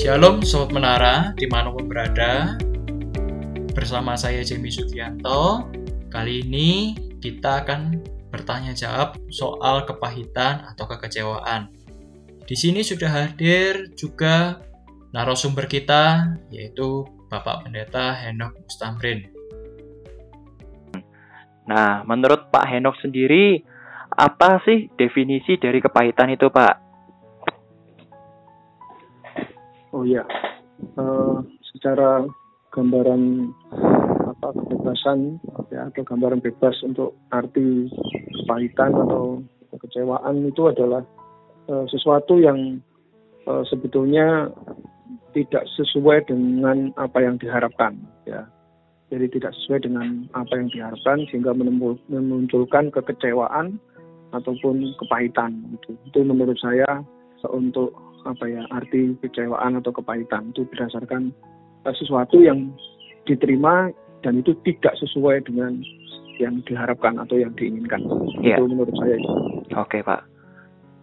Shalom Sobat Menara, di mana pun berada. Bersama saya Jamie Sugianto. Kali ini kita akan bertanya jawab soal kepahitan atau kekecewaan. Di sini sudah hadir juga narasumber kita yaitu Bapak Pendeta Henok Mustamrin. Nah, menurut Pak Henok sendiri, apa sih definisi dari kepahitan itu, Pak? Oh iya, uh, secara gambaran apa kebebasan ya atau gambaran bebas untuk arti kepahitan atau kekecewaan itu adalah uh, sesuatu yang uh, sebetulnya tidak sesuai dengan apa yang diharapkan ya. Jadi tidak sesuai dengan apa yang diharapkan sehingga memunculkan kekecewaan ataupun kepahitan itu itu menurut saya untuk apa ya arti kecewaan atau kepahitan itu berdasarkan uh, sesuatu yang diterima dan itu tidak sesuai dengan yang diharapkan atau yang diinginkan. Ya. Itu menurut saya. Oke pak.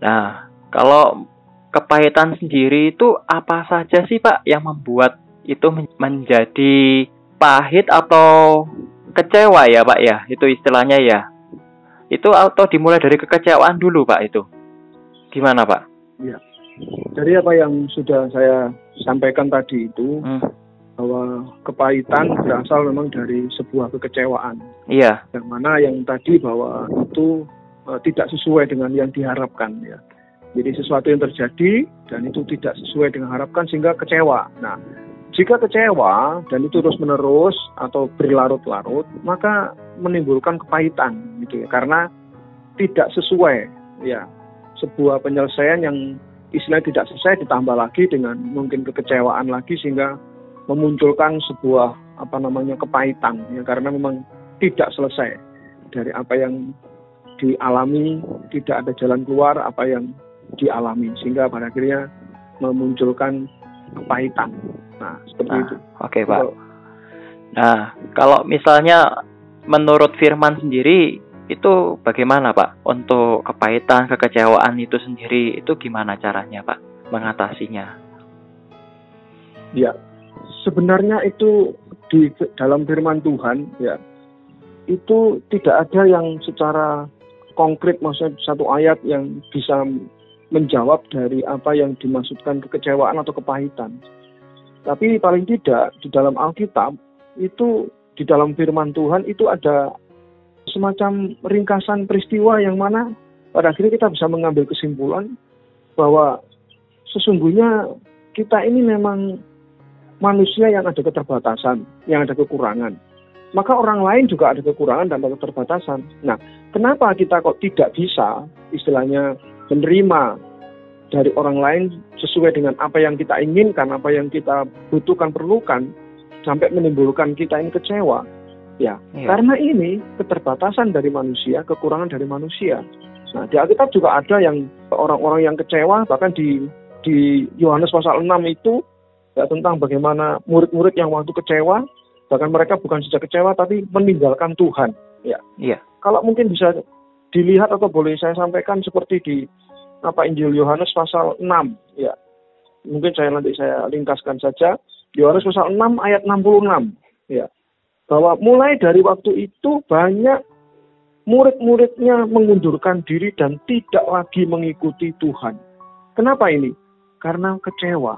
Nah kalau kepahitan sendiri itu apa saja sih pak yang membuat itu menjadi pahit atau kecewa ya pak ya itu istilahnya ya itu atau dimulai dari kekecewaan dulu pak itu gimana pak? Ya dari apa yang sudah saya sampaikan tadi itu hmm. bahwa kepahitan berasal memang dari sebuah kekecewaan. Iya. Yang mana yang tadi bahwa itu uh, tidak sesuai dengan yang diharapkan ya. Jadi sesuatu yang terjadi dan itu tidak sesuai dengan harapkan sehingga kecewa. Nah, jika kecewa dan itu terus menerus atau berlarut-larut, maka menimbulkan kepahitan gitu ya karena tidak sesuai ya sebuah penyelesaian yang istilah tidak selesai ditambah lagi dengan mungkin kekecewaan lagi sehingga memunculkan sebuah apa namanya kepahitan ya karena memang tidak selesai dari apa yang dialami tidak ada jalan keluar apa yang dialami sehingga pada akhirnya memunculkan kepahitan. Nah, seperti nah, itu. Oke, okay, Pak. Nah, kalau misalnya menurut Firman sendiri itu bagaimana Pak untuk kepahitan, kekecewaan itu sendiri itu gimana caranya Pak mengatasinya? Ya, sebenarnya itu di dalam firman Tuhan ya itu tidak ada yang secara konkret maksudnya satu ayat yang bisa menjawab dari apa yang dimaksudkan kekecewaan atau kepahitan. Tapi paling tidak di dalam Alkitab itu di dalam firman Tuhan itu ada semacam ringkasan peristiwa yang mana pada akhirnya kita bisa mengambil kesimpulan bahwa sesungguhnya kita ini memang manusia yang ada keterbatasan, yang ada kekurangan. Maka orang lain juga ada kekurangan dan ada keterbatasan. Nah, kenapa kita kok tidak bisa istilahnya menerima dari orang lain sesuai dengan apa yang kita inginkan, apa yang kita butuhkan, perlukan, sampai menimbulkan kita ini kecewa. Ya, ya, karena ini keterbatasan dari manusia, kekurangan dari manusia. Nah, di Alkitab juga ada yang orang-orang yang kecewa, bahkan di di Yohanes pasal 6 itu ya, tentang bagaimana murid-murid yang waktu kecewa, bahkan mereka bukan saja kecewa tapi meninggalkan Tuhan. Ya. Iya. Kalau mungkin bisa dilihat atau boleh saya sampaikan seperti di apa Injil Yohanes pasal 6, ya. Mungkin saya nanti saya ringkaskan saja. Yohanes pasal 6 ayat 66, ya bahwa mulai dari waktu itu banyak murid-muridnya mengundurkan diri dan tidak lagi mengikuti Tuhan. Kenapa ini? Karena kecewa.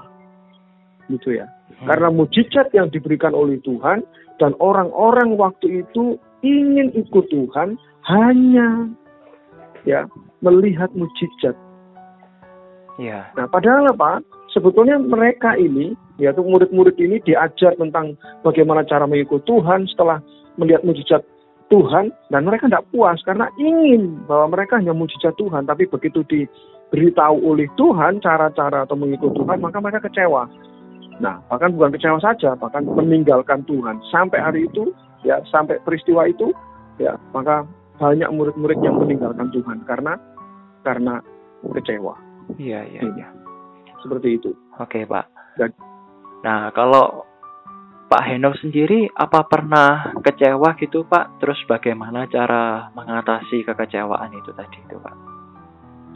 Gitu ya. Hmm. Karena mujizat yang diberikan oleh Tuhan dan orang-orang waktu itu ingin ikut Tuhan hanya ya melihat mujizat. Ya. Nah, padahal apa? Sebetulnya mereka ini yaitu murid-murid ini diajar tentang bagaimana cara mengikut Tuhan setelah melihat mujizat Tuhan dan mereka tidak puas karena ingin bahwa mereka hanya mujizat Tuhan tapi begitu diberitahu oleh Tuhan cara-cara atau mengikut Tuhan maka mereka kecewa. Nah bahkan bukan kecewa saja bahkan meninggalkan Tuhan sampai hari itu ya sampai peristiwa itu ya maka banyak murid-murid yang meninggalkan Tuhan karena karena kecewa. Iya iya iya. Seperti itu. Oke Pak. Dan Nah, kalau Pak Henok sendiri apa pernah kecewa gitu Pak? Terus bagaimana cara mengatasi kekecewaan itu tadi itu Pak?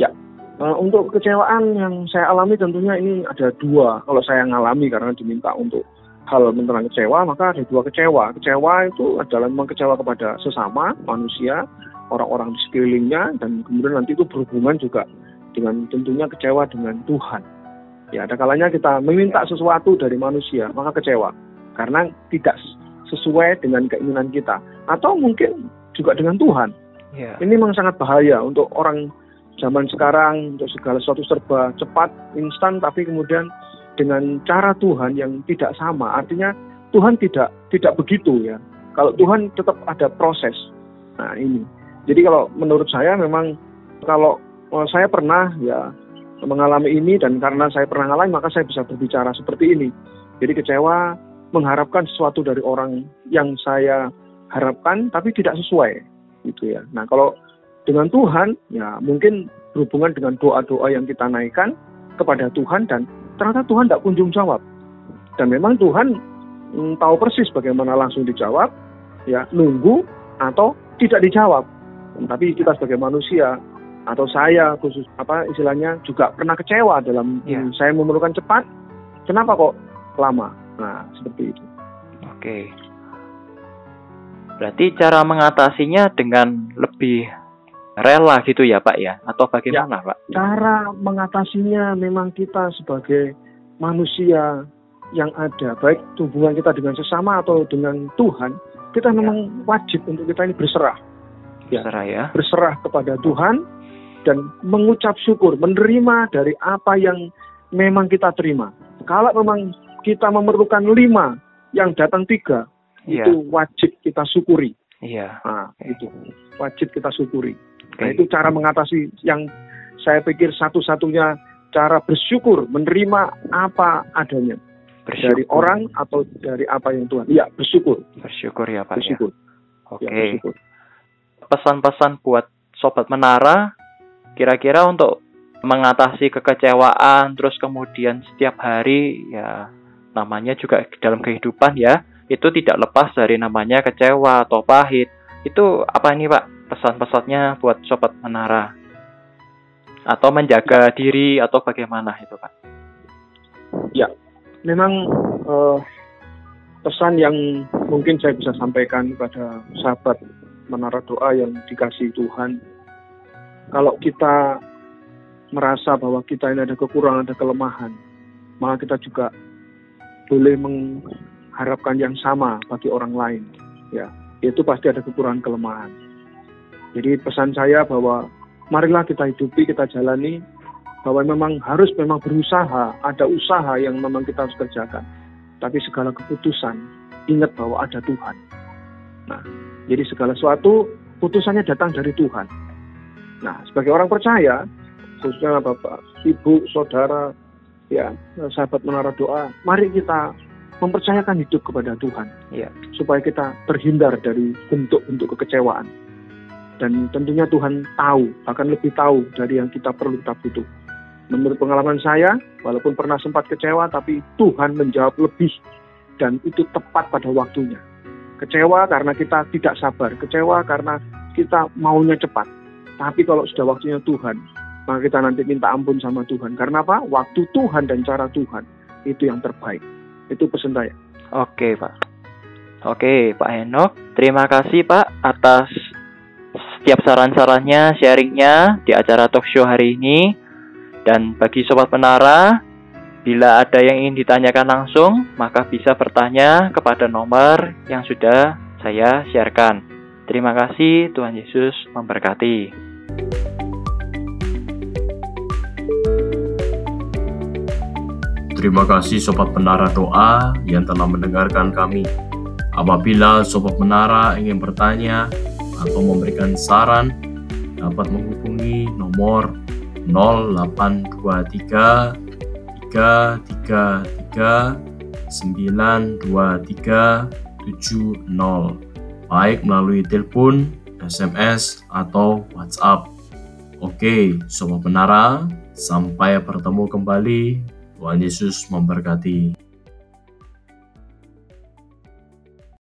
Ya, Uh, untuk kecewaan yang saya alami tentunya ini ada dua. Kalau saya ngalami karena diminta untuk hal tentang kecewa, maka ada dua kecewa. Kecewa itu adalah memang kecewa kepada sesama manusia, orang-orang di sekelilingnya, dan kemudian nanti itu berhubungan juga dengan tentunya kecewa dengan Tuhan. Ya, ada kalanya kita meminta sesuatu dari manusia, maka kecewa. Karena tidak sesuai dengan keinginan kita. Atau mungkin juga dengan Tuhan. Yeah. Ini memang sangat bahaya untuk orang zaman sekarang untuk segala sesuatu serba cepat, instan, tapi kemudian dengan cara Tuhan yang tidak sama. Artinya Tuhan tidak tidak begitu ya. Kalau Tuhan tetap ada proses. Nah ini. Jadi kalau menurut saya memang kalau oh, saya pernah ya mengalami ini dan karena saya pernah mengalami maka saya bisa berbicara seperti ini. Jadi kecewa mengharapkan sesuatu dari orang yang saya harapkan tapi tidak sesuai gitu ya. Nah kalau dengan Tuhan, ya mungkin berhubungan dengan doa-doa yang kita naikkan kepada Tuhan dan ternyata Tuhan tidak kunjung jawab. Dan memang Tuhan mm, tahu persis bagaimana langsung dijawab, ya nunggu atau tidak dijawab. Tapi kita sebagai manusia atau saya khusus apa istilahnya juga pernah kecewa dalam ya. saya memerlukan cepat. Kenapa kok lama? Nah seperti itu. Oke. Berarti cara mengatasinya dengan lebih rela gitu ya Pak ya atau bagaimana ya, Pak? Cara mengatasinya memang kita sebagai manusia yang ada baik hubungan kita dengan sesama atau dengan Tuhan kita ya. memang wajib untuk kita ini berserah ya, berserah ya berserah kepada Tuhan dan mengucap syukur menerima dari apa yang memang kita terima kalau memang kita memerlukan lima yang datang tiga ya. itu wajib kita syukuri Iya. Nah, itu wajib kita syukuri. Nah itu cara mengatasi yang saya pikir satu-satunya cara bersyukur menerima apa adanya bersyukur. dari orang atau dari apa yang Tuhan. Iya bersyukur. Bersyukur ya Pak. Ya. Bersyukur. Ya. Oke. Okay. Ya, Pesan-pesan buat sobat menara kira-kira untuk mengatasi kekecewaan terus kemudian setiap hari ya namanya juga dalam kehidupan ya itu tidak lepas dari namanya kecewa atau pahit itu apa ini Pak pesan-pesannya buat sobat menara atau menjaga diri atau bagaimana itu pak? Ya, memang uh, pesan yang mungkin saya bisa sampaikan kepada sahabat menara doa yang dikasih Tuhan. Kalau kita merasa bahwa kita ini ada kekurangan, ada kelemahan, maka kita juga boleh mengharapkan yang sama bagi orang lain. Ya, itu pasti ada kekurangan kelemahan. Jadi pesan saya bahwa marilah kita hidupi, kita jalani bahwa memang harus memang berusaha, ada usaha yang memang kita harus kerjakan. Tapi segala keputusan ingat bahwa ada Tuhan. Nah, jadi segala sesuatu putusannya datang dari Tuhan. Nah, sebagai orang percaya, khususnya Bapak, Ibu, Saudara, ya, sahabat menara doa, mari kita mempercayakan hidup kepada Tuhan. Ya. Supaya kita terhindar dari bentuk-bentuk kekecewaan dan tentunya Tuhan tahu, bahkan lebih tahu dari yang kita perlu kita butuh. Menurut pengalaman saya, walaupun pernah sempat kecewa, tapi Tuhan menjawab lebih dan itu tepat pada waktunya. Kecewa karena kita tidak sabar, kecewa karena kita maunya cepat. Tapi kalau sudah waktunya Tuhan, maka kita nanti minta ampun sama Tuhan. Karena apa? Waktu Tuhan dan cara Tuhan itu yang terbaik. Itu pesan saya. Oke, Pak. Oke, Pak Henok. Terima kasih, Pak, atas setiap saran-sarannya, sharingnya di acara talk show hari ini. Dan bagi sobat penara, bila ada yang ingin ditanyakan langsung, maka bisa bertanya kepada nomor yang sudah saya sharekan. Terima kasih, Tuhan Yesus memberkati. Terima kasih Sobat Menara Doa yang telah mendengarkan kami. Apabila Sobat Menara ingin bertanya atau memberikan saran dapat menghubungi nomor 0823 333 923 70 baik melalui telepon, SMS, atau WhatsApp. Oke, Sobat Menara, sampai bertemu kembali. Tuhan Yesus memberkati.